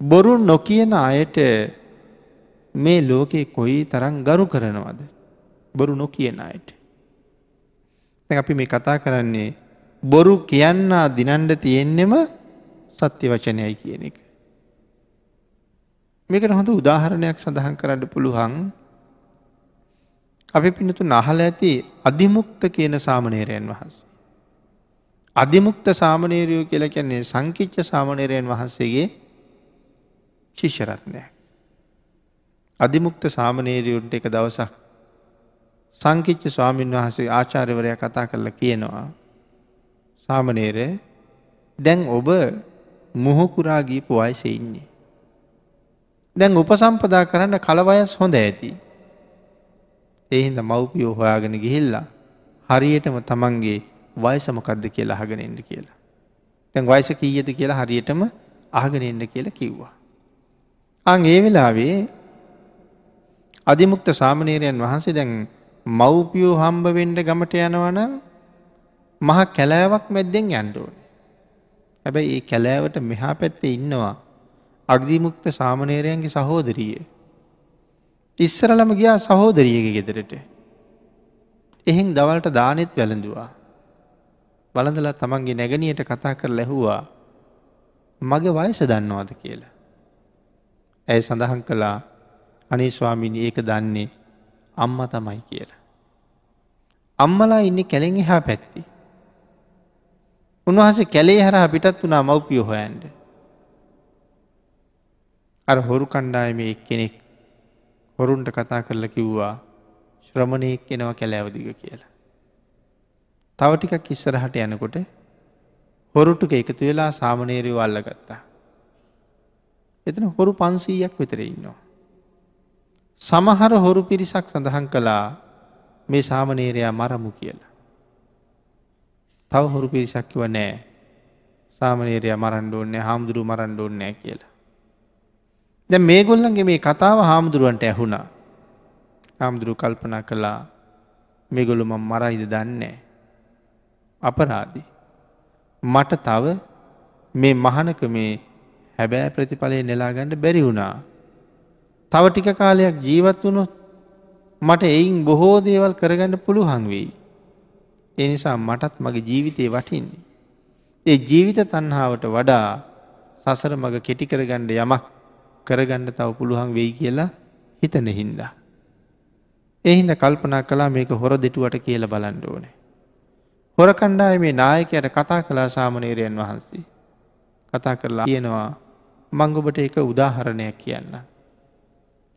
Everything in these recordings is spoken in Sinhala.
බොරු නොකියන අයට මේ ලෝකේ කොයි තරම් ගරු කරනවද. බොරු නොකියන අයට. අපි මේ කතා කරන්නේ බොරු කියන්නා දිනන්ඩ තියෙන්නෙම සත්‍ය වචනයයි කියන එක. මේකට හොඳ උදාහරණයක් සඳහන් කරන්න පුළුවන් අපි පිනතු නහල ඇති අධිමුක්ත කියන සාමනේරයන් වහන්සේ. අධිමුක්ත සාමනේරයෝ කියල කියන්නේ සංකිච්ච සාමනේරයන් වහන්සේගේ ශිෂරත්නය. අධිමුක්ත සාමනේරයුන්ට එක දවසක් සංකිච්ච ස්වාමීන් වහන්සේ ආචාර්යවරය කතා කරලා කියනවා. සාමනේර දැන් ඔබ මුහකුරා ගීපු වයස ඉන්නේ. දැන් උපසම්පදා කරන්න කලවයස් හොඳ ඇති. එහින්ද මව්පියෝ හොයාගෙන ගිහිල්ලා හරියටම තමන්ගේ වයසමකක්ද කියලා අහගෙනෙන්ට කියලා. තැන් වයස කීයද කියලා හරියටම අහගෙනෙන්ට කියලා කිව්වා. අං ඒ වෙලාවේ අධිමුක්ත සාමනේරයන් වහන්සේ දැන් මව්පියෝ හම්බවෙන්ඩ ගමට යනවනම් මහ කැලෑවක් මැද්දෙන් යන්ඩෝන. හැබැයි ඒ කැලෑවට මෙහා පැත්තේ ඉන්නවා අගදිමුක්ත සාමනේරයන්ගේ සහෝදරිය. ඉස්සරලම ගියා සහෝදරියගේ ගෙදරට. එහෙන් දවල්ට දානෙත් වැළඳවා. බලඳලා තමන්ගේ නැගනියට කතා කර ලැහුවා මගේ වයස දන්නවාද කියලා. ඇය සඳහන් කළා අනේ ස්වාමිනි ඒක දන්නේ අම්ම තමයි කියලා. අම්මලා ඉන්න කැළෙන් එහා පැත්ති. උන්වහසේ කැලේ හරහා පිටත් වුණා මව්පිය හොයන්ට. අර හොරු කණ්ඩායම එක් කෙනෙක් හොරුන්ට කතා කරලා කිව්වා ශ්‍රමණයෙක් එනවා කැලෑවදිග කියලා. තව ටිකක් ඉස්සරහට යනකොට හොරුටුක එකතු වෙලා සාමනේරයෝ අල්ලගත්තා. එතන හොරු පන්සීයක් විතර ඉන්නවා. සමහර හොරු පිරිසක් සඳහන් කළා මේ සාමනේරයා මරමු කියලා. තව හොරු පිරිසක්කිව නෑ සාමනේරය මරන්ඩෝන්නේ හාමුදුරු මරන්ඩෝන්නෑ කියලා. දැ මේ ගොල්ලන්ගේ මේ කතාව හාමුදුරුවන්ට ඇහුණා. හාමුදුරු කල්පනා කළා මේගොලු මම් මරයිද දන්නේ. අපරාදි. මට තව මේ මහනක මේ හැබෑ ප්‍රතිඵලය නෙලාගණඩ බැරි වුණා. තව ටික කාලයක් ජීවත් වුණොත් මට එයින් බොහෝ දේවල් කරගන්න පුළුවන් වෙයි. එනිසා මටත් මගේ ජීවිතය වටින්නේ. ඒ ජීවිත තන්හාාවට වඩා සසර මග කෙටිකරගණ්ඩ යමක් කරගන්න තව පුළුවන් වෙයි කියලා හිතන හින්දා. එහින්ද කල්පනා කලා මේක හොර දෙටුවට කියල බලන්ඩ ඕනේ. හොර කණ්ඩාය මේ නායකයට කතා කලා සාමනේරයන් වහන්සේ. කතා කරලා කියනවා මංගොබට එක උදාහරණයක් කියන්න.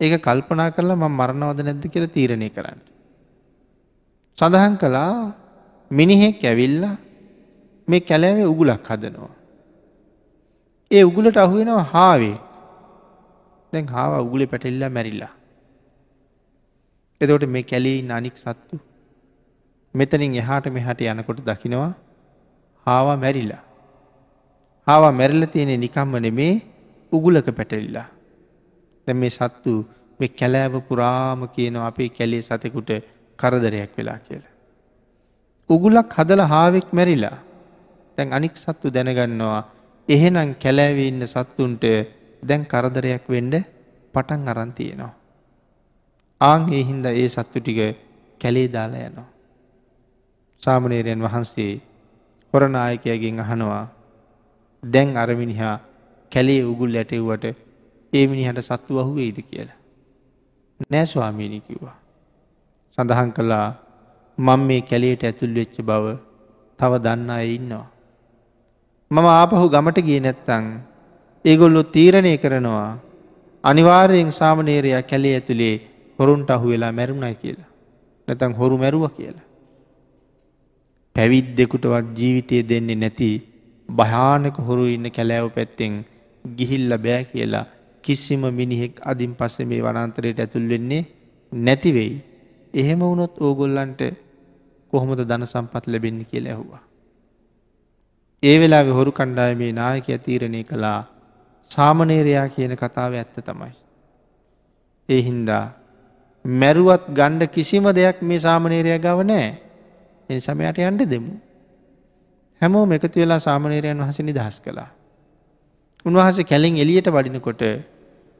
ඒක කල්පනා කරලා ම මරණවද නැද්ද කියල තීරණය කරන්න. සඳහන් කළා මිනිහෙක් ඇවිල්ල මේ කැලෑවේ උගුලක් හදනවා. ඒ උගුලට අහුවෙනවා හාවේ දැන් හාව උගුලෙ පැටෙල්ලා මැරිල්ලා. එදවට මේ කැලී නනික් සත්තු මෙතනින් එහාට මෙහට යනකොට දකිනවා හාවා මැරිලා. හාවා මැරල්ල තියෙනෙ නිකම්ම නෙමේ උගුලක පැටෙල්ලා. දැ මේ සත්තු මේ කැලෑව පුරාම කියනවා අපේ කැලේ සතෙකුට කරදරයක් වෙලා කියලා. උගුලක් හදල හාවෙක් මැරිලා තැන් අනික් සත්තු දැනගන්නවා එහෙනම් කැලෑව ඉන්න සත්තුන්ට දැන් කරදරයක් වෙන්ඩ පටන් අරන් තියෙනවා. ආං ඒ හින්ද ඒ සත්තු ටික කැලේ දාලා යනවා. සාමනේරයන් වහන්සේ හොරනායකයගෙන් අහනවා දැන් අරමිනිහා කැලේ උගුල් ඇටෙව්වට ඒ මිනිහට සත්තු අහුවේද කියලා. නෑ ස්වාමීණි කිව්වා. සඳහන් කළා මං මේ කැලේට ඇතුල් වෙච්ච බව තව දන්න අය ඉන්නවා. මම ආපහු ගමට ගිය නැත්තං ඒගොල්ලො තීරණය කරනවා අනිවාර්යෙන් සාමනේරයා කැලේ ඇතුළේ හොරුන්ට අහු වෙලා මැරුණයි කියලා. නැතන් හොරු මැරුව කියලා. පැවිද්දෙකුටවත් ජීවිතය දෙන්නේ නැති භයානක හොරු ඉන්න කැලෑව පැත්තෙන් ගිහිල්ල බෑ කියලා කිසිම මිනිහෙක් අදින් පස්ස මේ වනන්තරයට ඇතුල් වෙන්නේ නැතිවෙයි. එහෙම වුණොත් ඕගොල්ලන්ට කොහොමද ධන සම්පත් ලැබෙන්නේ කිය ඇහුවා. ඒ වෙලා හොරු කණ්ඩායමේ නායක තීරණය කළා සාමනේරයා කියන කතාව ඇත්ත තමයි. ඒ හින්දා මැරුවත් ගණ්ඩ කිසිම දෙයක් මේ සාමනේරය ගව නෑ එනි සමයට යන්ට දෙමු. හැමෝ එකතු වෙලා සාමනේරයන් වහස නිදහස් කළා. උන්වහස කැලින් එලියට වඩිනකොට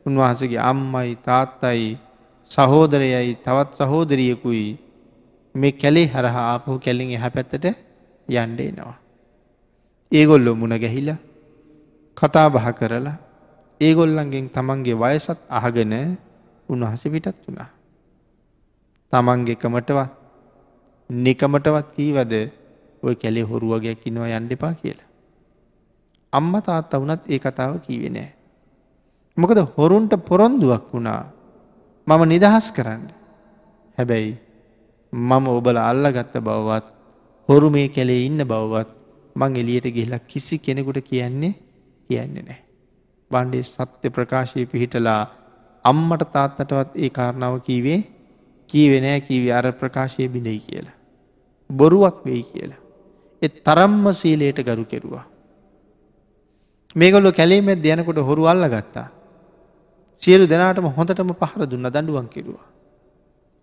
උන්වහසගේ අම්මයි තාත්තයි සහෝදරයයි තවත් සහෝදරියකුයි මේ කැලේ හරහා ආපහු කැලින් එහ පැත්තට යන්ඩේනවා. ඒගොල්ලො මුණ ගැහිලා කතා බහ කරලා ඒගොල්ලන්ගෙන් තමන්ගේ වයසත් අහගෙන උන්වහස පිටත් වුණා. තමන්ගේ කමටවත් නිකමටවත් කීවද ඔය කැලේ හොරුවගයක් ඉන්නවා යන්ඩපා කියලා. අම්ම තාත්ත වනත් ඒ කතාව කීවෙනෑ. මොකද හොරුන්ට පොරොන්දුවක් වුණා මම නිදහස් කරන්න. හැබැයි මම ඔබල අල්ලගත්ත බවවත් හොරු මේ කැලේ ඉන්න බවවත් මං එලියට ගිහිලා කිසි කෙනෙකුට කියන්නේ කියන්නේ නෑ. බණ්ඩේ සත්‍ය ප්‍රකාශය පිහිටලා අම්මට තාත්තටවත් ඒ කාරණාව කීවේ කීවෙනෑ කීවේ අර ප්‍රකාශය බිඳයි කියලා. බොරුවක් වෙයි කියලා. එත් තරම්ම සීලයට ගරු කෙරුවා. මේගොල්ලො කැලේමැත් යනකොට හොරු අල්ල ගත්තා. සියලු දෙනාටම හොඳටම පහර දුන්න දඩුවන් කෙරුවා.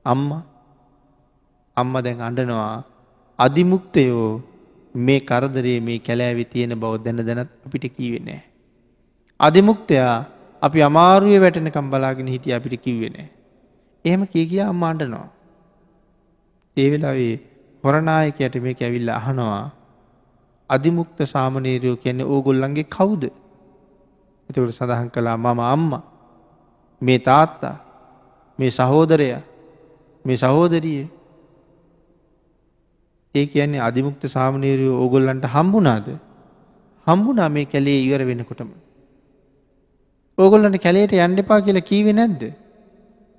අම්ම අම්ම දැන් අඩනවා අධිමුක්තයෝ මේ කරදරේ මේ කැලෑවි තියෙන බව දැන දැනත් අපිට කීවෙනෑ. අධිමුක්තයා අපි අමාරුවේ වැටෙනකම් බලාගෙන හිටිය අපිට කිව්වෙනෑ. එහෙම කිය කිය අම්ම අඩනවා. ඒ වෙලාවේ හොරනායකයට මේ ඇවිල්ල අහනවා අධිමුක්ත සාමනේරයෝ කියන්නේ ඕගොල්ලන්ගේ කවුද. එතකට සඳහන් කළා මම අම්ම මේ තාත්තා මේ සහෝදරය මේ සහෝදරිය ඒ කියන්නේ අධිමුක්ත සාමනීරයෝ ඕගොල්ලන්ට හම්බුනාද හම්බුනා මේ කැලේ ඉවර වෙනකොටම. ඕගොල්ලන්ට කැලේට යන්ඩපා කියලා කීවෙ නැද්ද.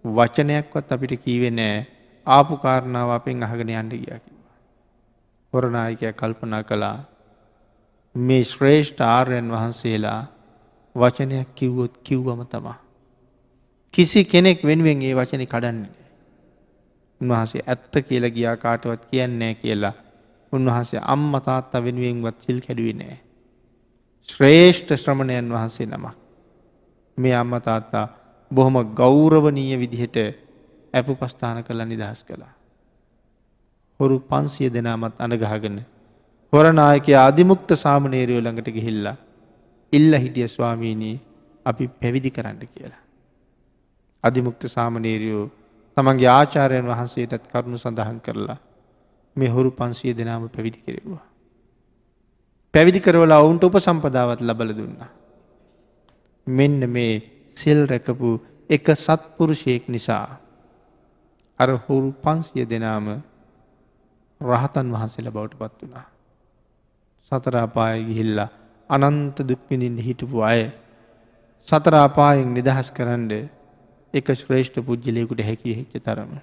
වචනයක්වත් අපිට කීවෙ නෑ ආපු කාරණාව අපෙන් අහගෙන යන්ඩ ගියා කිවා. හොරනායකය කල්පනා කළා මේ ශ්‍රේෂ්ඨ ආර්යන් වහන්සේලා වචනයක් කිව්වොත් කිව්වම තමා. කිසි කෙනෙක් වෙනුවෙන් ඒ වචන කඩන්නේ. උන්වහසේ ඇත්ත කියලා ගියා කාටවත් කියන්නේ කියලා උන්වහන්සේ අම්ම තාත්තා වෙනුවෙන්වත් සිල් කැඩුවේ නෑ. ශ්‍රේෂ්ඨ ශ්‍රමණයන් වහන්සේ නමක්. මේ අම්ම තාත්තා බොහොම ගෞරවනීය විදිහට ඇපු පස්ථාන කළ නිදහස් කළා. හොරු පන්සිය දෙනාමත් අනගහගෙන හොරනායකය අධිමුක්ත සාමනේරයෝ ළඟට ගිහිල්ලා ඉල්ල හිටිය ස්වාමීනී අපි පැවිදි කරන්න කියලා. අධිමුක්ත සාමනේරයෝ තමන්ගේ ආචාරයන් වහන්සේටත් කරුණු සඳහන් කරලා මේ හොරු පන්සිය දෙනාම පැවිදි කෙරෙවා. පැවිදි කරවල ඔවුන්ට උප සම්පදාවත් ලබල දුන්න. මෙන්න මේ සෙල් රැකපු එක සත්පුරුෂයෙක් නිසා අර හුරු පන්සිය දෙනාම රහතන් වහන්සේල බවට පත් වනා. සතරාපාය ගිහිල්ලා අනන්ත දුක්විඳින්ට හිටපු අය සතරාපායෙන් නිදහස් කරන්න එක ශ්‍රේෂ්ඨ පුද්ගලයකුට හැකි හිච්ච තරම.